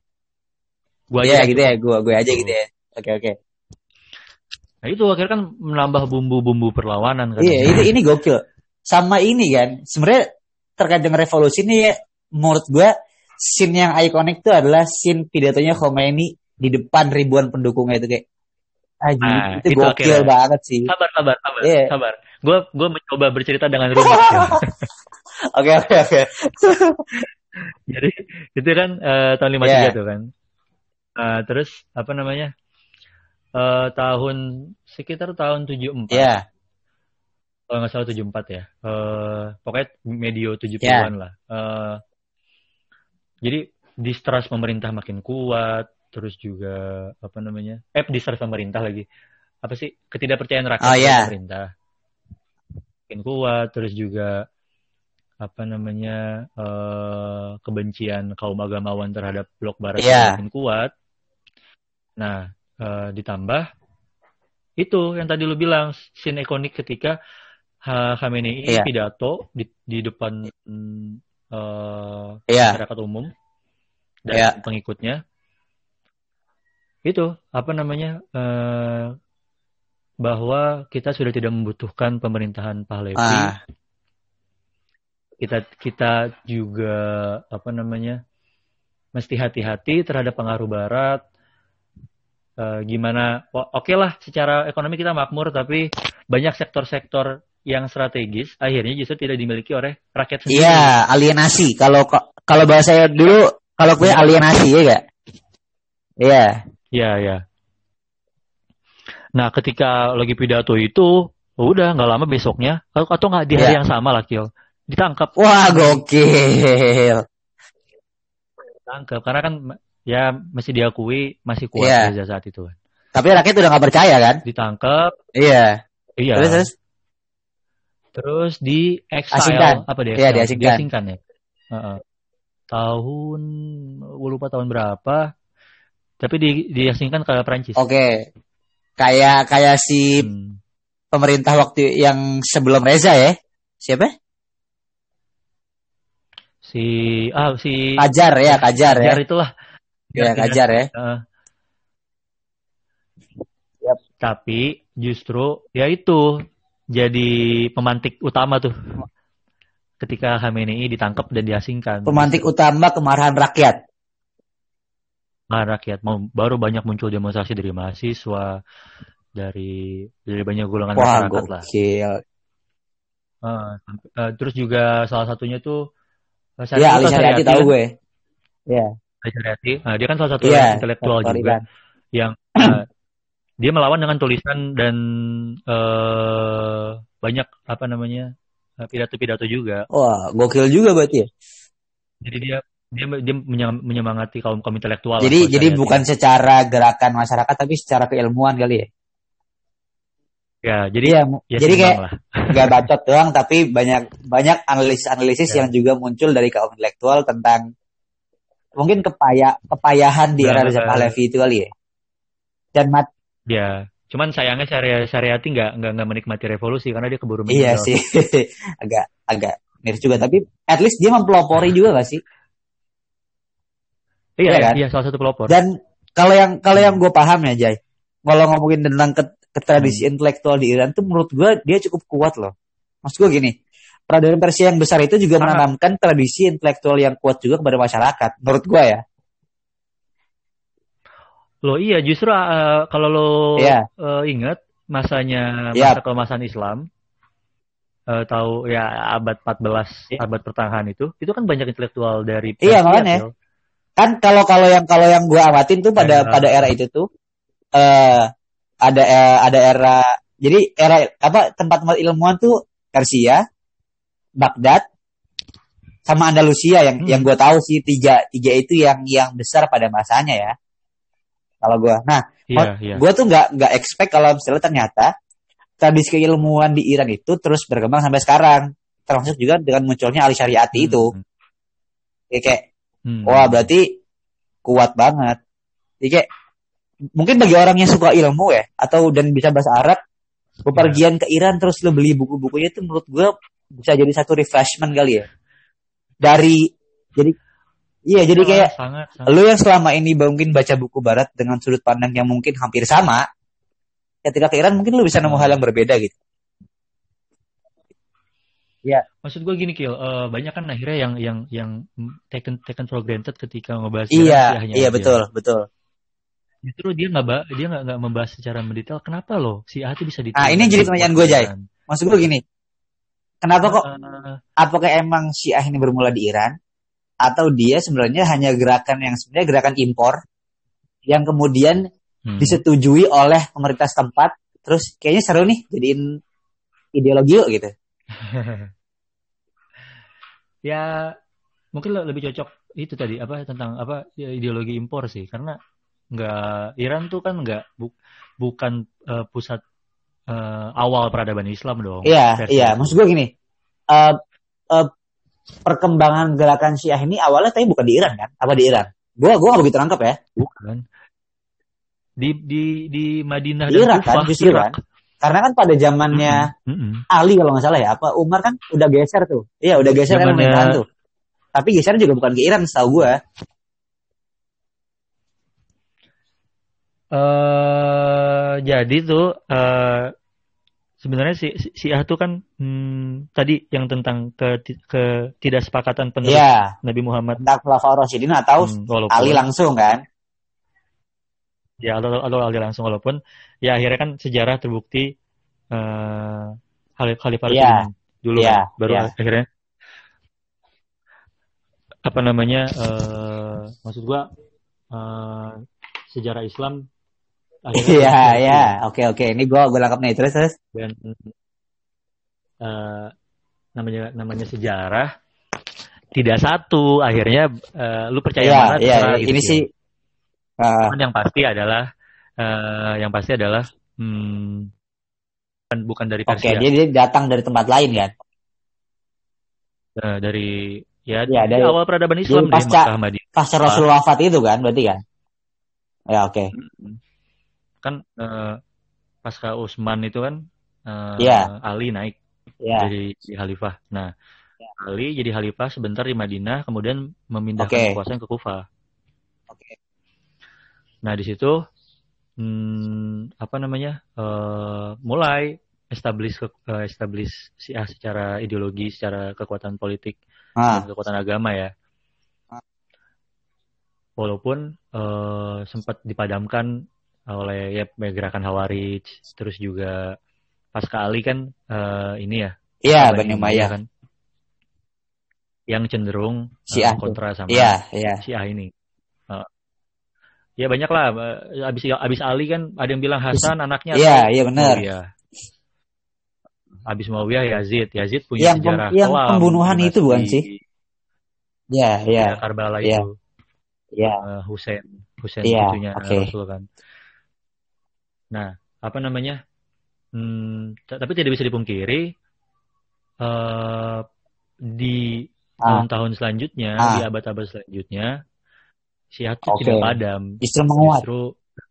Gua Iya, aja gitu ya, gue gue aja gitu ya. Oke, oke. Nah itu akhirnya kan menambah bumbu-bumbu perlawanan kan. Iya, ini ini gokil. Sama ini kan, sebenarnya terkait dengan revolusi ini ya, menurut gua scene yang ikonik itu adalah scene pidatonya Khomeini di depan ribuan pendukungnya itu kayak Aji, Nah, itu, itu gokil akhirnya. banget sih. Sabar, sabar, sabar, Iya. sabar. Gue gue mencoba bercerita dengan rumah. Oke, oke, oke. Jadi itu kan eh, tahun 53 Iya. tuh kan. Eh, terus apa namanya? Eh, tahun sekitar tahun 74. Iya, Kalau nggak salah 74 ya. Eh, pokoknya medio 70-an lah. Eh, jadi distrust pemerintah makin kuat, terus juga apa namanya? Eh, distrust pemerintah lagi. Apa sih? Ketidakpercayaan rakyat Oh, iya. pemerintah. Makin kuat, terus juga apa namanya? eh, kebencian kaum agamawan terhadap blok barat Iya. makin kuat. Nah, eh, ditambah itu yang tadi lu bilang scene ikonik ketika Ha- Khamenei Iya. pidato di, di depan mm, eh, iya, masyarakat umum dan Iya. pengikutnya itu apa namanya eh, bahwa kita sudah tidak membutuhkan pemerintahan Pahlavi ah, kita kita juga apa namanya mesti hati-hati terhadap pengaruh Barat Eh, gimana oke lah secara ekonomi kita makmur tapi banyak sektor-sektor yang strategis akhirnya justru tidak dimiliki oleh rakyat sendiri iya, alienasi. Kalau kalau bahasa saya dulu, kalau gue alienasi ya gak? Iya, Iya, ya. Nah, ketika lagi pidato itu, udah nggak lama besoknya, atau nggak di hari Iya. yang sama lah, Kil, ditangkap, wah gokil. ditangkap, karena kan ya mesti diakui masih kuat Iya. Reza saat itu kan. Tapi rakyat udah gak percaya kan? Ditangkap, Iya. iya. Terus terus. Terus di exile, Asingkan. apa dia? Iya, diasingkan. ya. Heeh. Tahun, gue lupa tahun berapa, tapi di, diasingkan ke Prancis. Oke. Kayak kayak si Hmm. pemerintah waktu yang sebelum Reza ya. Siapa? Si, ah si Kajar ya, Kajar ya. Kajar itulah. Ya, Iya, Kajar ya. Heeh. Yap. Tapi justru ya itu jadi pemantik utama tuh ketika Khamenei ditangkap dan diasingkan. Pemantik utama kemarahan rakyat. Nah, rakyat mau baru banyak muncul demonstrasi dari mahasiswa dari dari banyak golongan Wah, masyarakat lah. Eh, sampai- eh, terus juga salah satunya tuh eh, Ya, Syariati, Ali Syariati tahu kan? gue. Ya. Ali Syariati. Nah, dia kan salah satu orang intelektual juga Bang. yang eh, dia melawan dengan tulisan dan eh banyak apa namanya eh, pidato-pidato juga. Wah, gokil juga berarti ya. Jadi dia dia dia menyem- menyemangati kaum kaum intelektual. Jadi jadi bukan secara gerakan masyarakat tapi secara keilmuan kali ya. ya jadi Iya, ya jadi kayak nggak bacot doang tapi banyak banyak analisis-analisis Ya. yang juga muncul dari kaum intelektual tentang mungkin kepaya kepayahan di era Benar, Reza. Pahlavi itu kali ya. Dan mat Ya, cuman sayangnya Syari- Syariati nggak nggak nggak menikmati revolusi karena dia keburu iya meninggal. sih agak agak miris juga tapi at least dia mempelopori juga gak sih? Iya, Iya kan? iya salah satu pelopor. Dan kalau yang kalau yang gue paham ya Jay, kalau ngomongin tentang ke, ke tradisi intelektual di Iran tuh menurut gue dia cukup kuat loh. Maksud gue gini, peradaban Persia yang besar itu juga menanamkan tradisi intelektual yang kuat juga kepada masyarakat. Menurut gue ya. Lo iya justru uh, kalau lo Iya. uh, ingat masanya Iya. masa keemasan Islam uh, tahu ya abad 14 Iya. abad pertengahan itu itu kan banyak intelektual dari Iya, Persia, makanya. Phil. Kan kalau kalau yang kalau yang gue amatin tuh pada pada era itu tuh eh ada eh, ada era jadi era apa tempat-tempat ilmuwan tuh Persia, Baghdad, sama Andalusia yang Hmm. yang gue tahu sih tiga tiga itu yang yang besar pada masanya ya. Kalau gue, nah Iya, iya. gue tuh nggak nggak expect kalau misalnya ternyata tradisi keilmuan di Iran itu terus berkembang sampai sekarang, termasuk juga dengan munculnya ali syariati Hmm, itu. Kayak, kayak hmm. wah berarti kuat banget. Jadi kayak mungkin bagi orang yang suka ilmu ya atau dan bisa bahasa Arab, bepergian ke Iran terus lo beli buku-bukunya itu menurut gue bisa jadi satu refreshment kali ya. Dari jadi iya jadi kayak sangat, sangat. lu yang selama ini mungkin baca buku barat dengan sudut pandang yang mungkin hampir sama, ketika ke Iran mungkin lu bisa nemu hal yang berbeda gitu. Maksud gue gini Kil, eh, banyak kan akhirnya yang yang yang taken taken for granted ketika ngebahas Iya, Syiahnya iya betul, betul. Justru dia nggak dia nggak membahas secara mendetail kenapa loh si itu bisa diterima. Nah, ini jadi pertanyaan gue, Jay. Maksud gue gini, kenapa kok Eh, apakah emang Syiah ini bermula di Iran atau dia sebenarnya hanya gerakan yang sebenarnya gerakan impor yang kemudian hmm. disetujui oleh pemerintah setempat terus kayaknya seru nih jadiin ideologi yuk gitu. ya mungkin le- lebih cocok itu tadi apa tentang apa ya, ideologi impor sih karena nggak Iran tuh kan nggak bu- bukan eh, pusat eh, awal peradaban Islam dong. Iya, Persia. iya. Maksud gue gini, eh eh, perkembangan gerakan Syiah ini awalnya tapi bukan di Iran kan? Apa di Iran? Gue gue gak begitu nangkep ya. bukan di di di Madinah Di dan Irak kan, justru Irak. kan? Karena kan pada zamannya Mm-mm. Ali kalau nggak salah ya, apa Umar kan udah geser tuh. Iya, udah geser kan Zamannya- pemerintahan tuh. Tapi geser juga bukan ke Iran setahu gue. eh jadi tuh eh sebenarnya si si Syiah tuh kan hmm, tadi yang tentang ke ketidaksepakatan penerus Iya, Nabi Muhammad tentang Khulafaur Rasyidin atau hmm, walaupun Ali langsung kan? ya atau, atau Ali langsung walaupun ya akhirnya kan sejarah terbukti eh Khalif Khalifah. Rasyidin dulu Iya, kan, baru iya. akhirnya apa namanya eh maksud gua eh sejarah Islam Iya, terbukti. iya. Oke, oke. Ini gue gue lengkap nih terus terus. dan eh, namanya namanya sejarah tidak satu akhirnya eh, lu percaya Iya, mana iya. terserah iya. gitu Ini sih. sih uh, Cuman yang pasti adalah eh, yang pasti adalah hmm, bukan bukan dari oke. Persia Dia, dia datang dari tempat lain kan? Eh, dari ya Iya, di dari- awal peradaban Islam deh pasca- Madinah Pasca Rasul wafat itu kan, berarti kan? Ya oke. Kan eh, pasca Utsman itu kan eh, Iya. Ali naik Ya. jadi, khalifah. Nah, Ali jadi khalifah sebentar di Madinah, kemudian memindahkan Oke. kekuasaan ke Kufah. Oke. Nah, di situ hmm, apa namanya? eh, mulai establish ke, eh, establish Syiah secara ideologi, secara kekuatan politik Ah, dan kekuatan agama ya. Ah. Walaupun eh, sempat dipadamkan oleh ya gerakan Hawarij, terus juga pasca Ali kan eh, ini ya iya Bani Umayyah Umayyah. kan yang cenderung eh, Syiah tuh. kontra sama Iya, iya. Syiah ini. Eh, ya banyak lah. abis abis Ali kan ada yang bilang Hasan anaknya Iya, iya benar. Muawiyah. Abis Muawiyah Yazid. Yazid punya Yang pem- sejarah yang kelam, pembunuhan itu bukan sih? Iya, iya. ya, Karbala Iya. itu Iya. eh, Husain Husain Iya, cucunya oke. Rasul kan. Nah, apa namanya? Hmm, tapi tidak bisa dipungkiri eh di Ah. tahun-tahun selanjutnya, Ah. di abad-abad selanjutnya, Syiah itu Oke. tidak padam, Justru menguat. justru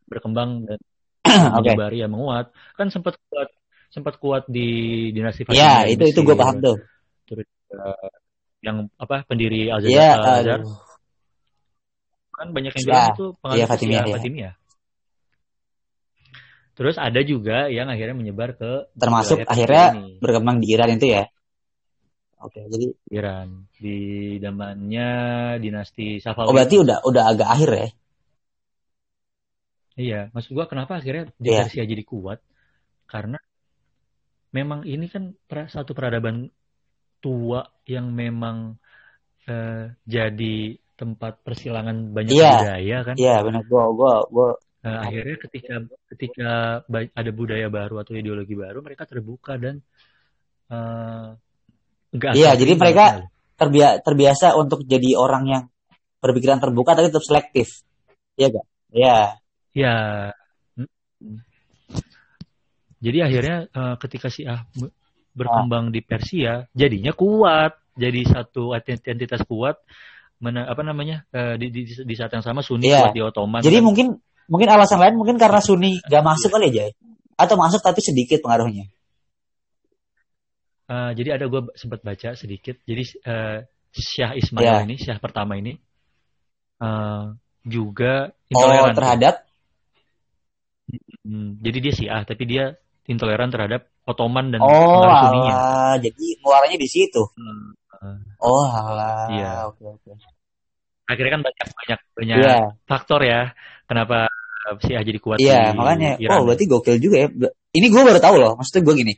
berkembang dan Oke. menyebar ya menguat. Kan sempat kuat sempat kuat di dinasti Fatimiyah di itu itu gue paham tuh. Terus eh, yang apa pendiri Al Iya, Azhar aduh. kan banyak yang Ya, bilang itu pengaruh iya, Syiah Fatimiyah, iya. Fatimiyah. Terus ada juga yang akhirnya menyebar ke Termasuk akhirnya ini, berkembang di Iran itu ya. Oke, jadi Iran di zamannya dinasti Safawi. oh berarti udah udah agak akhir ya. Iya, maksud gua kenapa akhirnya di Iya. Persia jadi kuat? Karena memang ini kan satu peradaban tua yang memang eh, jadi tempat persilangan banyak Iya. budaya kan. Iya, benar. Gua gua gua Eh, akhirnya ketika ketika ada budaya baru atau ideologi baru, mereka terbuka dan eh, nggak Iya, jadi mereka terbia- terbiasa untuk jadi orang yang berpikiran terbuka tapi tetap selektif. Iya gak? Iya. Ya. Mm. Jadi akhirnya eh, ketika Syiah be- berkembang di Persia, jadinya kuat, jadi satu identitas kuat. Mana apa namanya eh, di, di, di saat yang sama Sunni Iya. kuat di Ottoman. Jadi kan. mungkin mungkin alasan lain mungkin karena Sunni gak masuk kali ya, Jay? Atau masuk tapi sedikit pengaruhnya. Eh, jadi ada gue sempat baca sedikit. Jadi eh, Syah Ismail Iya. ini, Syah pertama ini eh, juga Oh, intoleran. terhadap Hmm, jadi dia Syiah, tapi dia intoleran terhadap Ottoman dan Oh, pengaruh. Jadi muaranya di situ. Hmm, Oh, alah. Iya. Oke, oke. Akhirnya kan banyak banyak banyak Iya. faktor ya kenapa eh, Syiah jadi kuat Iya, di makanya. Iran. Oh, berarti gokil juga ya. Ini gue baru tahu loh. Maksudnya gue gini.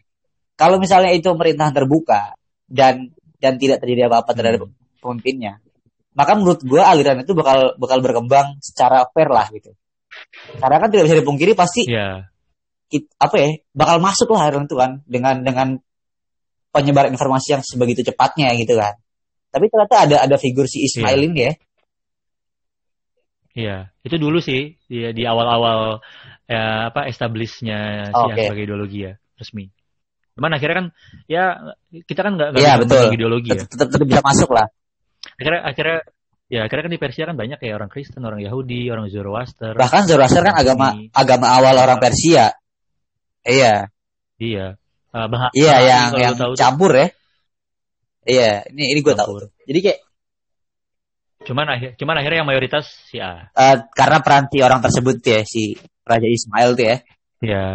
Kalau misalnya itu pemerintahan terbuka dan dan tidak terjadi apa-apa terhadap Hmm. pemimpinnya, maka menurut gue aliran itu bakal bakal berkembang secara fair lah gitu. Karena kan tidak bisa dipungkiri pasti Iya, it- apa ya bakal masuk lah aliran itu kan dengan dengan penyebaran informasi yang sebegitu cepatnya gitu kan. Tapi ternyata ada ada figur si Ismail Iya. ini ya. Iya. Itu dulu sih di, di awal-awal ya, apa establishnya Syiah Oke. sebagai ideologi ya resmi. Cuman akhirnya kan ya kita kan nggak bisa betul. ideologi ya. Tetap, tetap, bisa masuk lah. Akhirnya akhirnya ya akhirnya kan di Persia kan banyak kayak orang Kristen, orang Yahudi, orang Zoroaster. Bahkan Zoroaster kan agama Ini. agama awal orang Persia. Iya. Iya. Uh, Bahasa Iya yang yang tahu campur ya. Iya, ini ini gue tahu. Jadi kayak Cuman akhir cuman akhirnya yang mayoritas Syiah. eh, karena peranti orang tersebut ya si Raja Ismail tuh ya. Iya.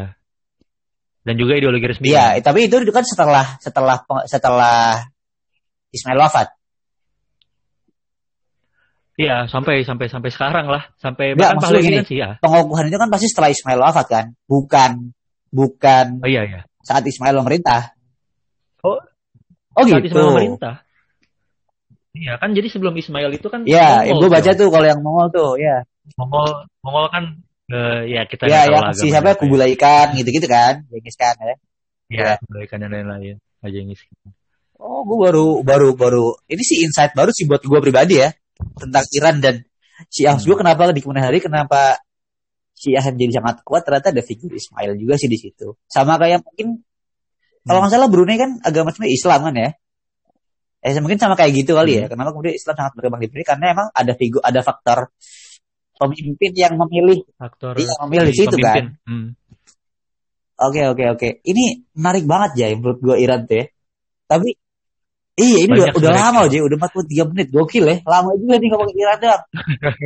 Dan juga ideologi resmi. Iya, tapi itu kan setelah setelah setelah Ismail wafat. Iya, sampai sampai sampai sekarang lah, sampai Nggak, bahkan Pahlavi gini. kan Syiah. Pengokuhan itu kan pasti setelah Ismail wafat kan, bukan bukan Oh iya iya. saat Ismail memerintah. Oh, Oh saat gitu. Ismail memerintah. Iya kan jadi sebelum Ismail itu kan Iya, Mongol gue baca tuh. kalau yang Mongol tuh, ya. Mongol Mongol kan eh, ya kita Ya, nggak tahu yang si agamanya siapa apa ya. Khan gitu-gitu kan, Genghis Khan ya. Iya, kebaikan dan lain-lain. Aja isi. Oh, gue baru baru baru ini sih insight baru sih buat gue pribadi ya tentang Iran dan Syiah. Hmm. Gue kenapa di kemudian hari kenapa Syiah jadi sangat kuat ternyata ada figur Ismail juga sih di situ. Sama kayak mungkin kalau Hmm. nggak salah Brunei kan agama sebenarnya Islam kan ya. Eh mungkin sama kayak gitu kali ya. Hmm. Kenapa kemudian Islam sangat berkembang di Brunei karena emang ada figur ada faktor pemimpin yang memilih. Faktor Iya, memilih di situ kan. Hmm. Oke oke oke. Ini menarik banget ya menurut gue Iran tuh ya. Tapi iya ini udah, Banyak udah sebenarnya. lama aja, udah 43 menit. Gokil ya. Lama juga nih ngomongin Iran doang.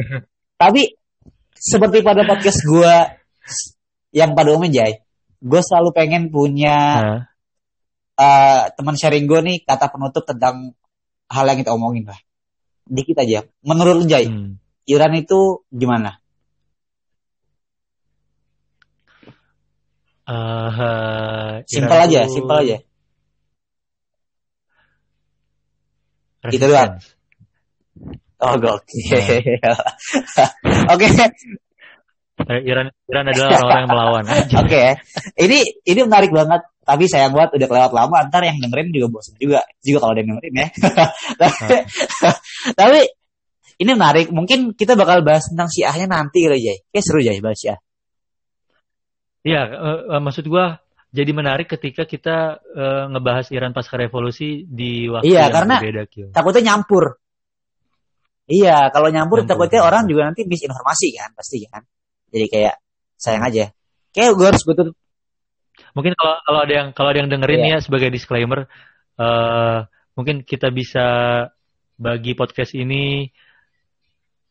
Tapi seperti pada podcast gue yang pada umumnya Jay, gue selalu pengen punya Nah, eh, teman sharing gue nih kata penutup tentang hal yang kita omongin lah. Dikit aja. Menurut lu Jay, hmm. Iran itu gimana? Eh, Simpel Iran aja, simpel aja. Gitu doang. resistance. Oh gokil. Oke. Eh, Iran Iran adalah orang-orang yang melawan. Oke, ini ini menarik banget. Tapi sayang banget udah kelewat lama. Ntar yang dengerin juga bosan juga. Juga kalau ada yang dengerin ya. tapi, tapi ini menarik. Mungkin kita bakal bahas tentang Syiahnya nanti kali Jay. Kayak seru Jay bahas Syiah. Iya, eh, eh, maksud gua jadi menarik ketika kita eh, ngebahas Iran pasca revolusi di waktu Iya, yang karena- berbeda, Kyo. Takutnya nyampur. Iya, kalau nyampur, Nyampur. takutnya orang juga nanti misinformasi kan, pasti kan. Jadi kayak sayang aja. Kayak gue harus gue tutup. Mungkin kalau kalau ada yang kalau ada yang dengerin Iya. ya sebagai disclaimer, eh mungkin kita bisa bagi podcast ini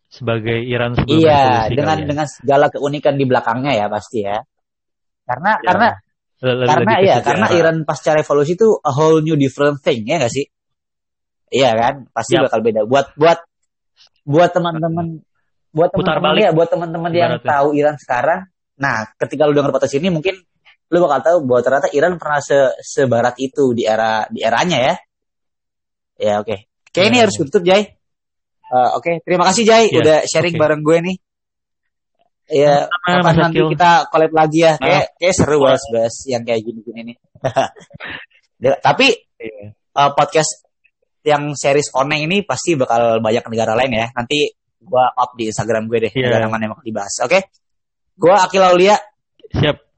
sebagai Iran sebelum Iya, dengan ya. dengan segala keunikan di belakangnya ya pasti ya. Karena Ya. karena Lebih- karena lebih ke ya karena Iran pasca revolusi itu a whole new different thing ya gak sih? Iya kan, pasti Yap. bakal beda. Buat buat buat teman-teman buat teman-teman ya, buat teman-teman yang Ibaratnya. tahu Iran sekarang. Nah, ketika lu denger podcast ini mungkin lu bakal tahu bahwa ternyata Iran pernah se sebarat itu di era di eranya ya. Ya oke. Kayak ini Ya, harus tutup Jai. Eh, oke, terima kasih Jai Ya, udah sharing oke. bareng gue nih. Ya, kapan Mas nanti Akil. kita collab lagi ya. Ah. Kayak kayak seru bahas-bahas yang kayak gini-gini nih. Ya, Tapi Iya. eh, podcast yang series Oneng ini pasti bakal banyak negara lain ya. Nanti gua up di Instagram gue deh Iya. negara mana yang mau dibahas. Oke. Gua Akil Aulia. Siap.